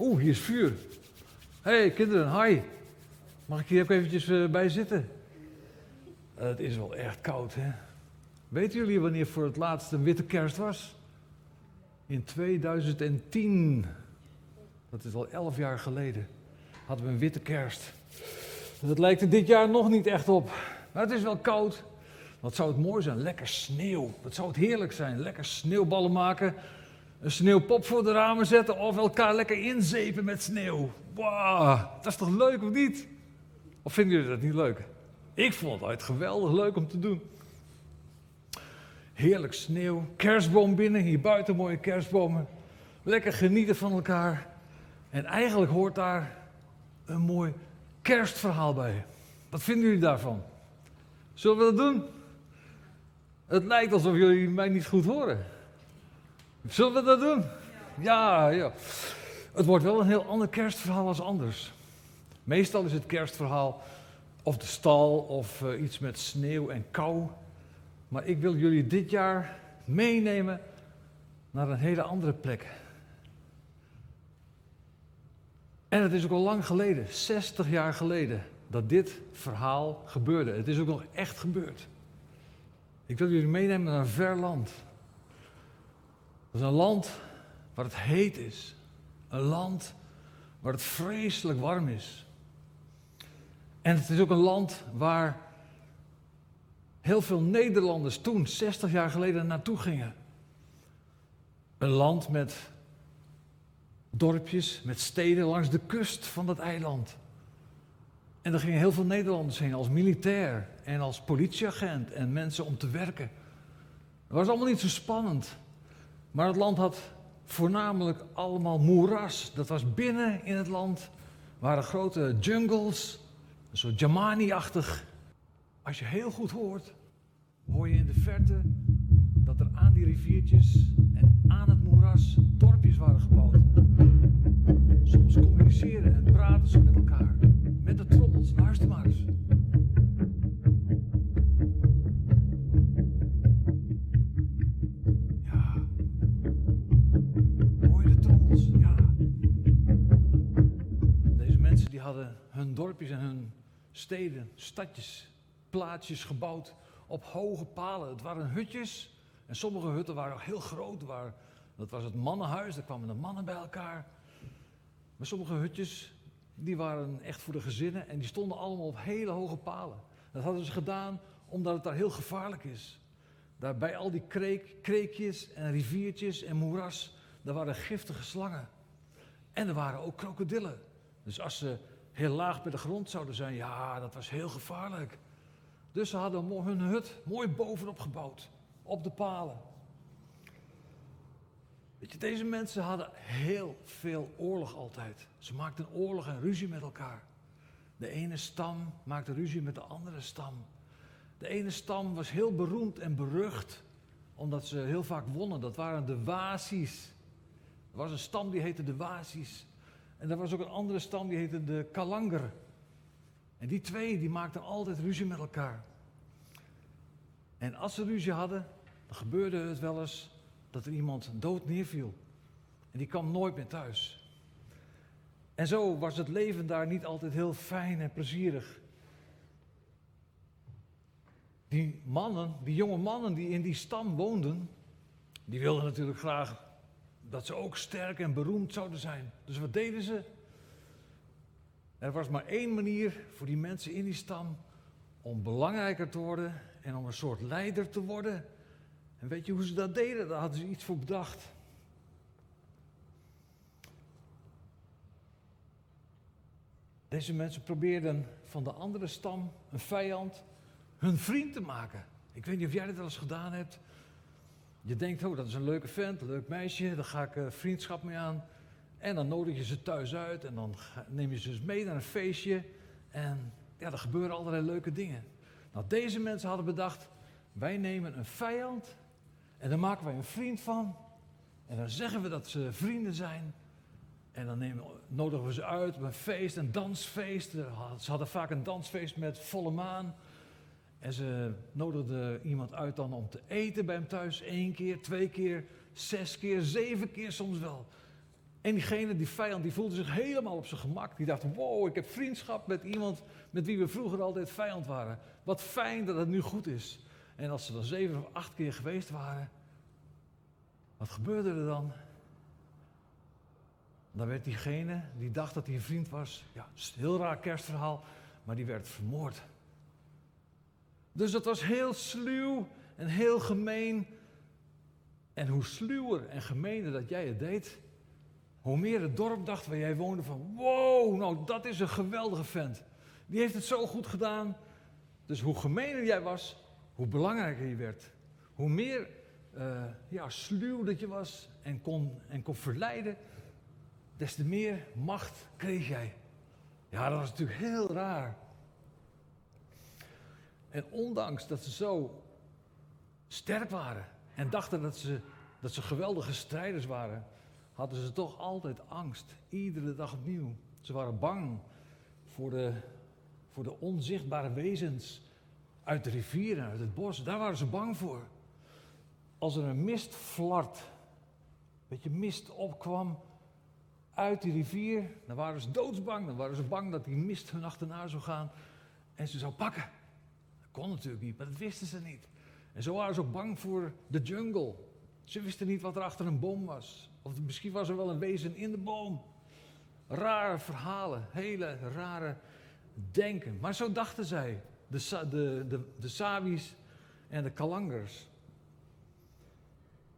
Oeh, hier is vuur. Hé, hey, kinderen, hi. Mag ik hier ook eventjes uh, bij zitten? Uh, het is wel echt koud, hè? Weten jullie wanneer voor het laatst een witte kerst was? In 2010. Dat is al elf jaar geleden. Hadden we een witte kerst. Dat lijkt er dit jaar nog niet echt op. Maar het is wel koud. Wat zou het mooi zijn? Lekker sneeuw. Wat zou het heerlijk zijn? Lekker sneeuwballen maken. Een sneeuwpop voor de ramen zetten. Of elkaar lekker inzepen met sneeuw. Wauw, dat is toch leuk of niet? Of vinden jullie dat niet leuk? Ik vond het geweldig leuk om te doen. Heerlijk sneeuw, kerstboom binnen, hier buiten mooie kerstbomen. Lekker genieten van elkaar. En eigenlijk hoort daar een mooi kerstverhaal bij. Wat vinden jullie daarvan? Zullen we dat doen? Het lijkt alsof jullie mij niet goed horen. Zullen we dat doen? Ja, ja. Het wordt wel een heel ander kerstverhaal als anders. Meestal is het kerstverhaal of de stal of uh, iets met sneeuw en kou. Maar ik wil jullie dit jaar meenemen naar een hele andere plek. En het is ook al lang geleden, 60 jaar geleden, dat dit verhaal gebeurde. Het is ook nog echt gebeurd. Ik wil jullie meenemen naar een ver land. Dat is een land waar het heet is. Een land waar het vreselijk warm is. En het is ook een land waar heel veel Nederlanders toen, 60 jaar geleden, naartoe gingen. Een land met dorpjes, met steden langs de kust van dat eiland. En er gingen heel veel Nederlanders heen als militair en als politieagent en mensen om te werken. Het was allemaal niet zo spannend. Maar het land had voornamelijk allemaal moeras. Dat was binnen in het land. waren grote jungles, zo Jamani-achtig. Als je heel goed hoort, hoor je in de verte dat er aan die riviertjes en aan het moeras dorpjes waren gebouwd. Soms communiceren en praten ze met elkaar. Met de trommels, luister maar dorpjes en hun steden, stadjes, plaatsjes gebouwd op hoge palen. Het waren hutjes en sommige hutten waren heel groot. Dat was het mannenhuis, daar kwamen de mannen bij elkaar. Maar sommige hutjes, die waren echt voor de gezinnen en die stonden allemaal op hele hoge palen. Dat hadden ze gedaan omdat het daar heel gevaarlijk is. Daar bij al die kreek, kreekjes en riviertjes en moeras, daar waren giftige slangen. En er waren ook krokodillen. Dus als ze heel laag bij de grond zouden zijn, ja, dat was heel gevaarlijk. Dus ze hadden hun hut mooi bovenop gebouwd, op de palen. Weet je, deze mensen hadden heel veel oorlog altijd. Ze maakten oorlog en ruzie met elkaar. De ene stam maakte ruzie met de andere stam. De ene stam was heel beroemd en berucht, omdat ze heel vaak wonnen. Dat waren de Wasi's. Er was een stam die heette de Wasi's. En er was ook een andere stam die heette de Kalanger. En die twee die maakten altijd ruzie met elkaar. En als ze ruzie hadden, dan gebeurde het wel eens dat er iemand dood neerviel. En die kwam nooit meer thuis. En zo was het leven daar niet altijd heel fijn en plezierig. Die mannen, die jonge mannen die in die stam woonden, die wilden natuurlijk graag dat ze ook sterk en beroemd zouden zijn. Dus wat deden ze? Er was maar één manier voor die mensen in die stam om belangrijker te worden en om een soort leider te worden. En weet je hoe ze dat deden? Daar hadden ze iets voor bedacht. Deze mensen probeerden van de andere stam, een vijand, hun vriend te maken. Ik weet niet of jij dat wel eens gedaan hebt. Je denkt, oh, dat is een leuke vent, leuk meisje, daar ga ik uh, vriendschap mee aan. En dan nodig je ze thuis uit en dan neem je ze mee naar een feestje. En ja, er gebeuren allerlei leuke dingen. Nou, deze mensen hadden bedacht, wij nemen een vijand en daar maken wij een vriend van. En dan zeggen we dat ze vrienden zijn. En dan nemen, nodigen we ze uit op een feest, een dansfeest. Ze hadden vaak een dansfeest met volle maan. En ze nodigden iemand uit dan om te eten bij hem thuis. één keer, twee keer, zes keer, zeven keer soms wel. En diegene, die vijand, die voelde zich helemaal op zijn gemak. Die dacht, wow, ik heb vriendschap met iemand met wie we vroeger altijd vijand waren. Wat fijn dat het nu goed is. En als ze dan zeven of acht keer geweest waren, wat gebeurde er dan? Dan werd diegene die dacht dat hij een vriend was, ja, het is een heel raar kerstverhaal, maar die werd vermoord. Dus dat was heel sluw en heel gemeen. En hoe sluwer en gemener dat jij het deed, hoe meer het dorp dacht waar jij woonde van, wow, nou dat is een geweldige vent. Die heeft het zo goed gedaan. Dus hoe gemener jij was, hoe belangrijker je werd. Hoe meer uh, ja, sluw dat je was en kon, en kon verleiden, des te meer macht kreeg jij. Ja, dat was natuurlijk heel raar. En ondanks dat ze zo sterk waren en dachten dat ze, dat ze geweldige strijders waren, hadden ze toch altijd angst. Iedere dag opnieuw. Ze waren bang voor de, voor de onzichtbare wezens uit de rivieren, uit het bos. Daar waren ze bang voor. Als er een mistvlart, een beetje mist opkwam uit die rivier, dan waren ze doodsbang. Dan waren ze bang dat die mist hun achterna zou gaan en ze zou pakken. Kon natuurlijk niet, maar dat wisten ze niet. En zo waren ze ook bang voor de jungle. Ze wisten niet wat er achter een boom was. Of misschien was er wel een wezen in de boom. Rare verhalen, hele rare denken. Maar zo dachten zij, de, de, de, de en de Kalangers.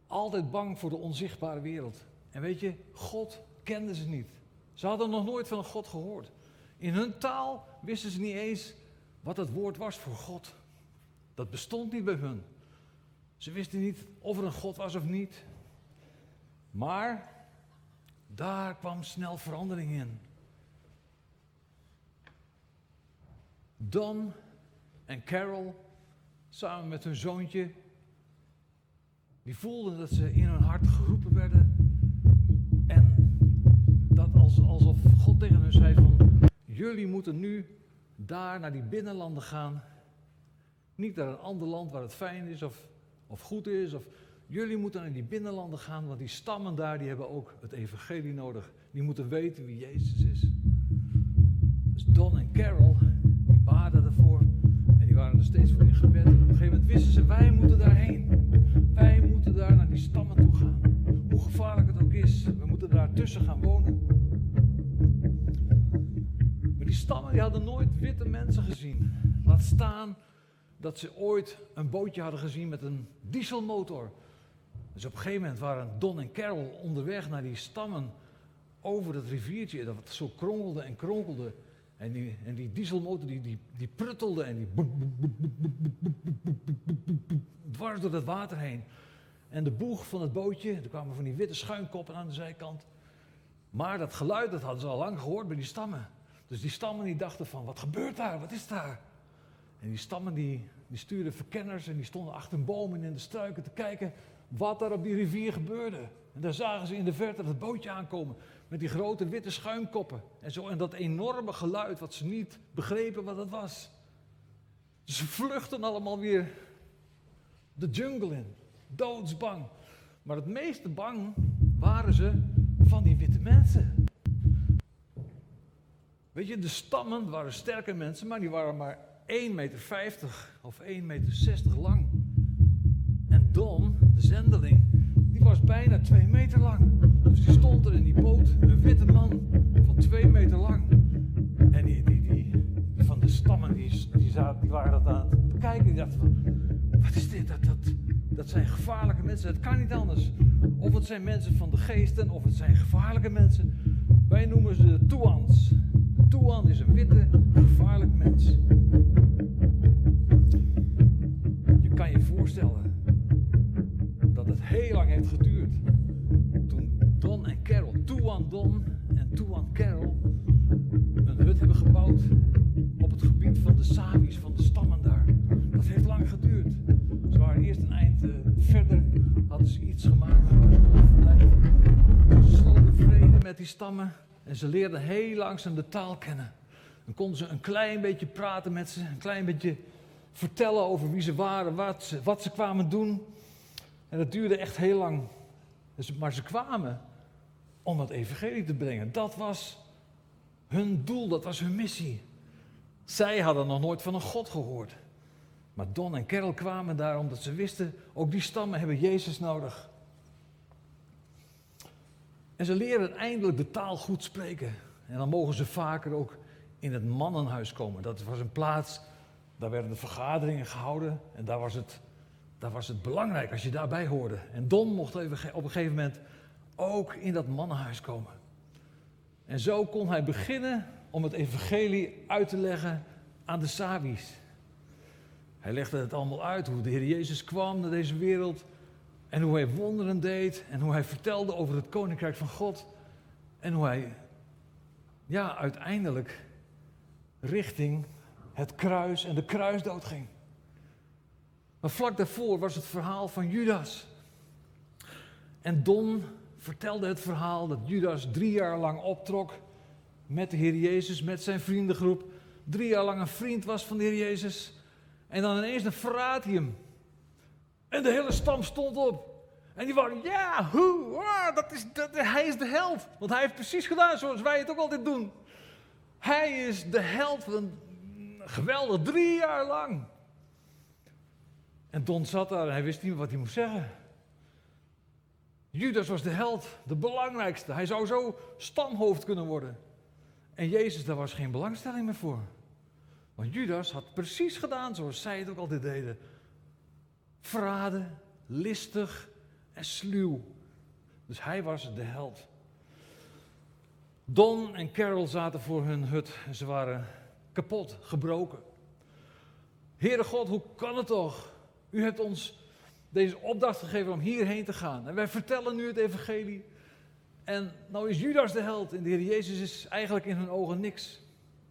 Altijd bang voor de onzichtbare wereld. En weet je, God kenden ze niet. Ze hadden nog nooit van God gehoord. In hun taal wisten ze niet eens wat het woord was voor God. Dat bestond niet bij hun. Ze wisten niet of er een God was of niet. Maar daar kwam snel verandering in. Don en Carol, samen met hun zoontje, die voelden dat ze in hun hart geroepen werden. En dat als, alsof God tegen hun zei van, jullie moeten nu daar naar die binnenlanden gaan. Niet naar een ander land waar het fijn is of, of goed is. Of, jullie moeten naar die binnenlanden gaan, want die stammen daar die hebben ook het evangelie nodig. Die moeten weten wie Jezus is. Dus Don en Carol, die baden ervoor. En die waren er steeds voor in gebed. op een gegeven moment wisten ze, wij moeten daarheen. Wij moeten daar naar die stammen toe gaan. Hoe gevaarlijk het ook is, we moeten daar tussen gaan wonen. Die stammen die hadden nooit witte mensen gezien. Laat staan dat ze ooit een bootje hadden gezien met een dieselmotor. Dus op een gegeven moment waren Don en Carol onderweg naar die stammen over dat riviertje dat zo kronkelde en kronkelde. En die, en die dieselmotor die, die, die pruttelde en die dwars door het water heen. En de boeg van het bootje, er kwamen van die witte schuimkoppen aan de zijkant. Maar dat geluid, dat hadden ze al lang gehoord bij die stammen. Dus die stammen die dachten van, wat gebeurt daar? Wat is daar? En die stammen die, die stuurden verkenners en die stonden achter een boom en in de struiken te kijken wat er op die rivier gebeurde. En daar zagen ze in de verte het bootje aankomen met die grote witte schuimkoppen. En, zo, en dat enorme geluid wat ze niet begrepen wat het was. Dus ze vluchten allemaal weer de jungle in, doodsbang. Maar het meeste bang waren ze van die witte mensen. Weet je, de stammen waren sterke mensen, maar die waren maar 1,50 meter of 1,60 meter lang. En Don, de zendeling, die was bijna 2 meter lang. Dus die stond er in die boot, een witte man van 2 meter lang. En die, die, die, van de stammen, die, die, die waren dat aan het bekijken. Die dachten van, wat is dit? Dat, dat, dat zijn gevaarlijke mensen, dat kan niet anders. Of het zijn mensen van de geesten, of het zijn gevaarlijke mensen. Wij noemen ze Tuans. Tuan is een witte, gevaarlijk mens. Je kan je voorstellen dat het heel lang heeft geduurd. Toen Don en Carol, Tuan Don en Tuan Carol, een hut hebben gebouwd op het gebied van de Savis, van de stammen daar. Dat heeft lang geduurd. Ze waren eerst een eind uh, verder, hadden ze iets gemaakt. Ze vrede met die stammen. En ze leerden heel langzaam de taal kennen. Dan konden ze een klein beetje praten met ze, een klein beetje vertellen over wie ze waren, wat ze, wat ze kwamen doen. En dat duurde echt heel lang. Dus, maar ze kwamen om het evangelie te brengen. Dat was hun doel, dat was hun missie. Zij hadden nog nooit van een God gehoord. Maar Don en Carol kwamen daar omdat ze wisten, ook die stammen hebben Jezus nodig. En ze leren eindelijk de taal goed spreken. En dan mogen ze vaker ook in het mannenhuis komen. Dat was een plaats, daar werden de vergaderingen gehouden. En daar was het, daar was het belangrijk als je daarbij hoorde. En Don mocht even, op een gegeven moment ook in dat mannenhuis komen. En zo kon hij beginnen om het evangelie uit te leggen aan de Sabi's. Hij legde het allemaal uit, hoe de Heer Jezus kwam naar deze wereld. En hoe hij wonderen deed. En hoe hij vertelde over het koninkrijk van God. En hoe hij, ja, uiteindelijk richting het kruis en de kruisdood ging. Maar vlak daarvoor was het verhaal van Judas. En Don vertelde het verhaal dat Judas drie jaar lang optrok met de Heer Jezus, met zijn vriendengroep. Drie jaar lang een vriend was van de Heer Jezus. En dan ineens een verraadt hem. En de hele stam stond op. En die waren, ja, hoe, dat is, dat, hij is de held. Want hij heeft precies gedaan zoals wij het ook altijd doen. Hij is de held van geweldig, drie jaar lang. En Don zat daar en hij wist niet meer wat hij moest zeggen. Judas was de held, de belangrijkste. Hij zou zo stamhoofd kunnen worden. En Jezus, daar was geen belangstelling meer voor. Want Judas had precies gedaan zoals zij het ook altijd deden. Verraden, listig en sluw. Dus hij was de held. Don en Carol zaten voor hun hut en ze waren kapot, gebroken. Heere God, hoe kan het toch? U hebt ons deze opdracht gegeven om hierheen te gaan. En wij vertellen nu het evangelie. En nou is Judas de held en de Heer Jezus is eigenlijk in hun ogen niks.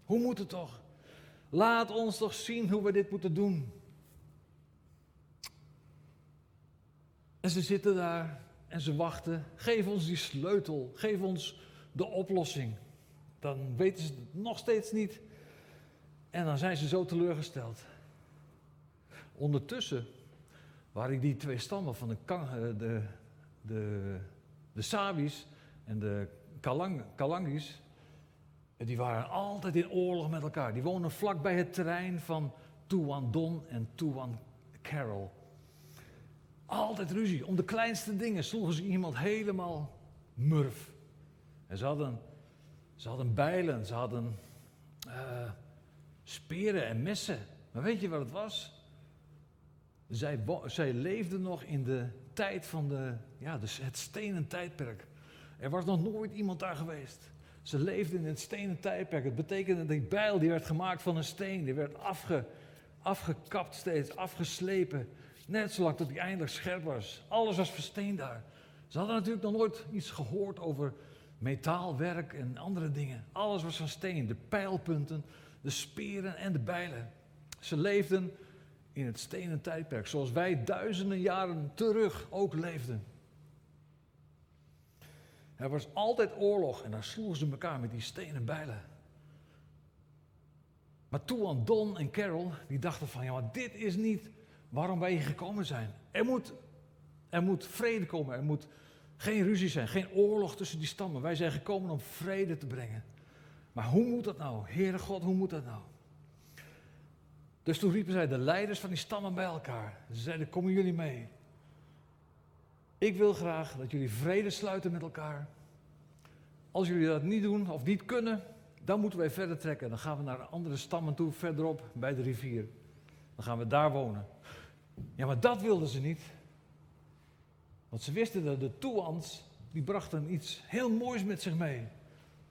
Hoe moet het toch? Laat ons toch zien hoe we dit moeten doen. En ze zitten daar en ze wachten. Geef ons die sleutel. Geef ons de oplossing. Dan weten ze het nog steeds niet. En dan zijn ze zo teleurgesteld. Ondertussen waren die twee stammen van de, eh, de, de, de Sabi's en de Kalang, Kalangis, die waren altijd in oorlog met elkaar. Die woonden vlak bij het terrein van Tuan Don en Tuan Carol. Altijd ruzie. Om de kleinste dingen sloegen ze iemand helemaal murf. Ze hadden, ze hadden bijlen, ze hadden uh, speren en messen. Maar weet je wat het was? Zij, zij leefden nog in de tijd van de, ja, dus het stenen tijdperk. Er was nog nooit iemand daar geweest. Ze leefden in het stenen tijdperk. Het betekende dat die bijl die werd gemaakt van een steen. Die werd afge, afgekapt steeds, afgeslepen. Net zolang tot die eindelijk scherp was. Alles was versteen daar. Ze hadden natuurlijk nog nooit iets gehoord over metaalwerk en andere dingen. Alles was van steen. De pijlpunten, de speren en de bijlen. Ze leefden in het stenen tijdperk, zoals wij duizenden jaren terug ook leefden. Er was altijd oorlog en dan sloegen ze elkaar met die stenen bijlen. Maar toen Don en Carol, die dachten van, ja maar dit is niet waarom wij hier gekomen zijn. Er moet, er moet vrede komen, er moet geen ruzie zijn, geen oorlog tussen die stammen. Wij zijn gekomen om vrede te brengen. Maar hoe moet dat nou? Heere God, hoe moet dat nou? Dus toen riepen zij de leiders van die stammen bij elkaar. Ze zeiden, komen jullie mee? Ik wil graag dat jullie vrede sluiten met elkaar. Als jullie dat niet doen of niet kunnen, dan moeten wij verder trekken. Dan gaan we naar andere stammen toe, verderop bij de rivier. Dan gaan we daar wonen. Ja, maar dat wilden ze niet. Want ze wisten dat de Toeans, die brachten iets heel moois met zich mee.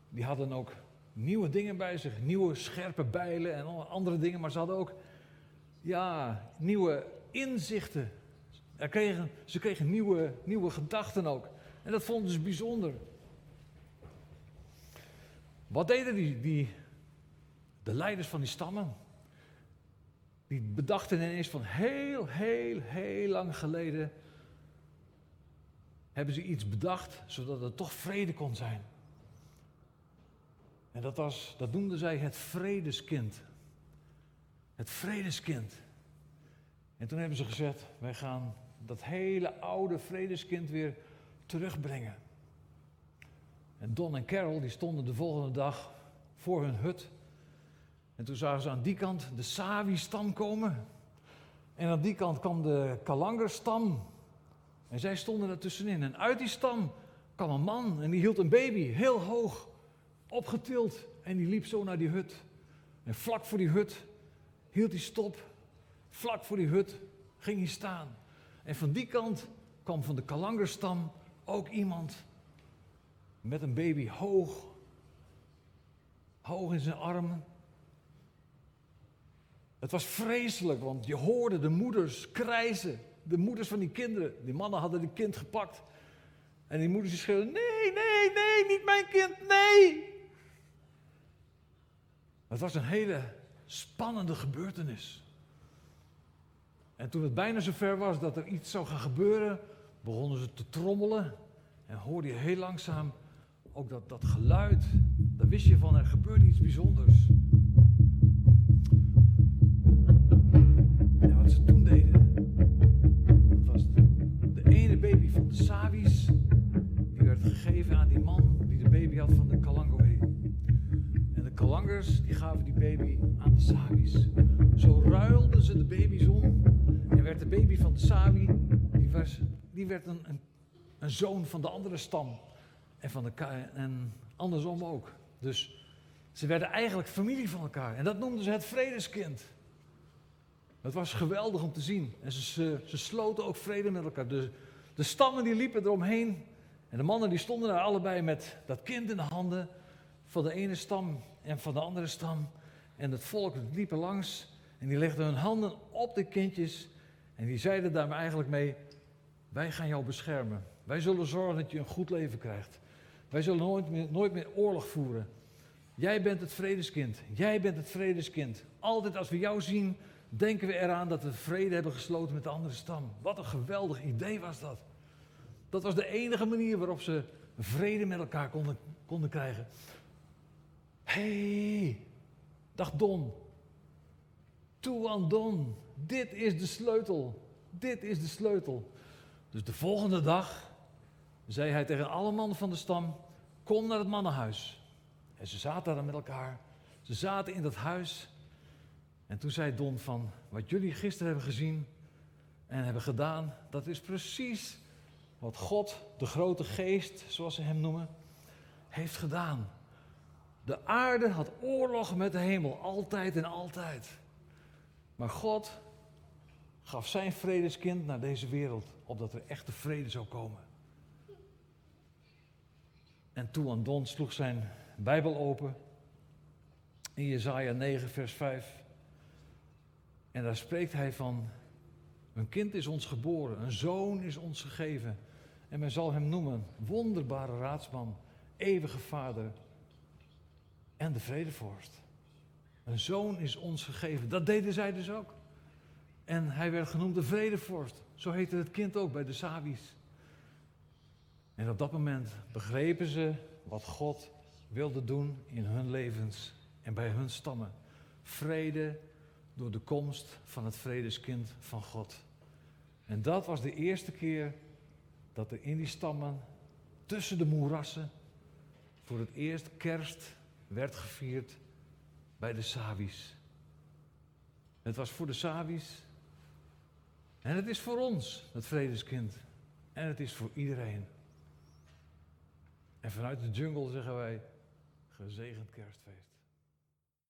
Die hadden ook nieuwe dingen bij zich, nieuwe scherpe bijlen en andere dingen, maar ze hadden ook ja, nieuwe inzichten. Kregen, ze kregen nieuwe, nieuwe gedachten ook. En dat vonden ze bijzonder. Wat deden die, die, de leiders van die stammen? Die bedachten ineens van heel, heel, heel lang geleden. Hebben ze iets bedacht zodat er toch vrede kon zijn. En dat, was, dat noemden zij het vredeskind. Het vredeskind. En toen hebben ze gezegd: wij gaan dat hele oude vredeskind weer terugbrengen. En Don en Carol die stonden de volgende dag voor hun hut. En toen zagen ze aan die kant de Sawi-stam komen. En aan die kant kwam de Kalanger-stam. En zij stonden er tussenin. En uit die stam kwam een man en die hield een baby heel hoog opgetild. En die liep zo naar die hut. En vlak voor die hut hield hij stop. Vlak voor die hut ging hij staan. En van die kant kwam van de Kalangerstam ook iemand met een baby hoog, hoog in zijn armen. Het was vreselijk, want je hoorde de moeders krijzen. De moeders van die kinderen. Die mannen hadden die kind gepakt. En die moeders die schreeuwden, nee, nee, nee, niet mijn kind, nee. Het was een hele spannende gebeurtenis. En toen het bijna zover was dat er iets zou gaan gebeuren, begonnen ze te trommelen. En hoorde je heel langzaam ook dat, dat geluid. Daar wist je van, er gebeurde iets bijzonders. Baby had van de Kalangoe. En de Kalangers, die gaven die baby aan de Sawi's. Zo ruilden ze de baby's om en werd de baby van de Sawi, die, was, die werd een, een, zoon van de andere stam. En, van de, en andersom ook. Dus ze werden eigenlijk familie van elkaar. En dat noemden ze het vredeskind. Het was geweldig om te zien. En ze, ze, ze sloten ook vrede met elkaar. De, de stammen die liepen eromheen. En de mannen die stonden daar allebei met dat kind in de handen. Van de ene stam en van de andere stam. En het volk liep langs. En die legden hun handen op de kindjes. En die zeiden daar eigenlijk mee: Wij gaan jou beschermen. Wij zullen zorgen dat je een goed leven krijgt. Wij zullen nooit meer, nooit meer oorlog voeren. Jij bent het vredeskind. Jij bent het vredeskind. Altijd als we jou zien, denken we eraan dat we vrede hebben gesloten met de andere stam. Wat een geweldig idee was dat. Dat was de enige manier waarop ze vrede met elkaar konden, konden krijgen. hey, dag Don. Tuan Don. Dit is de sleutel. Dit is de sleutel. Dus de volgende dag zei hij tegen alle mannen van de stam: Kom naar het mannenhuis. En ze zaten daar met elkaar. Ze zaten in dat huis. En toen zei Don van, wat jullie gisteren hebben gezien en hebben gedaan, dat is precies wat God, de grote geest, zoals ze hem noemen, heeft gedaan. De aarde had oorlog met de hemel, altijd en altijd. Maar God gaf zijn vredeskind naar deze wereld, opdat er echte vrede zou komen. En toen Don sloeg zijn Bijbel open in Jesaja 9, vers 5. En daar spreekt hij van, een kind is ons geboren, een zoon is ons gegeven. En men zal hem noemen wonderbare raadsman, eeuwige vader en de vredevorst. Een zoon is ons gegeven. Dat deden zij dus ook. En hij werd genoemd de vredevorst. Zo heette het kind ook bij de Sabi's. En op dat moment begrepen ze wat God wilde doen in hun levens en bij hun stammen. Vrede door de komst van het vredeskind van God. En dat was de eerste keer dat er in die stammen, tussen de moerassen, voor het eerst kerst werd gevierd bij de Sabi's. Het was voor de Sabi's en het is voor ons, het vredeskind. En het is voor iedereen. En vanuit de jungle zeggen wij, gezegend kerstfeest.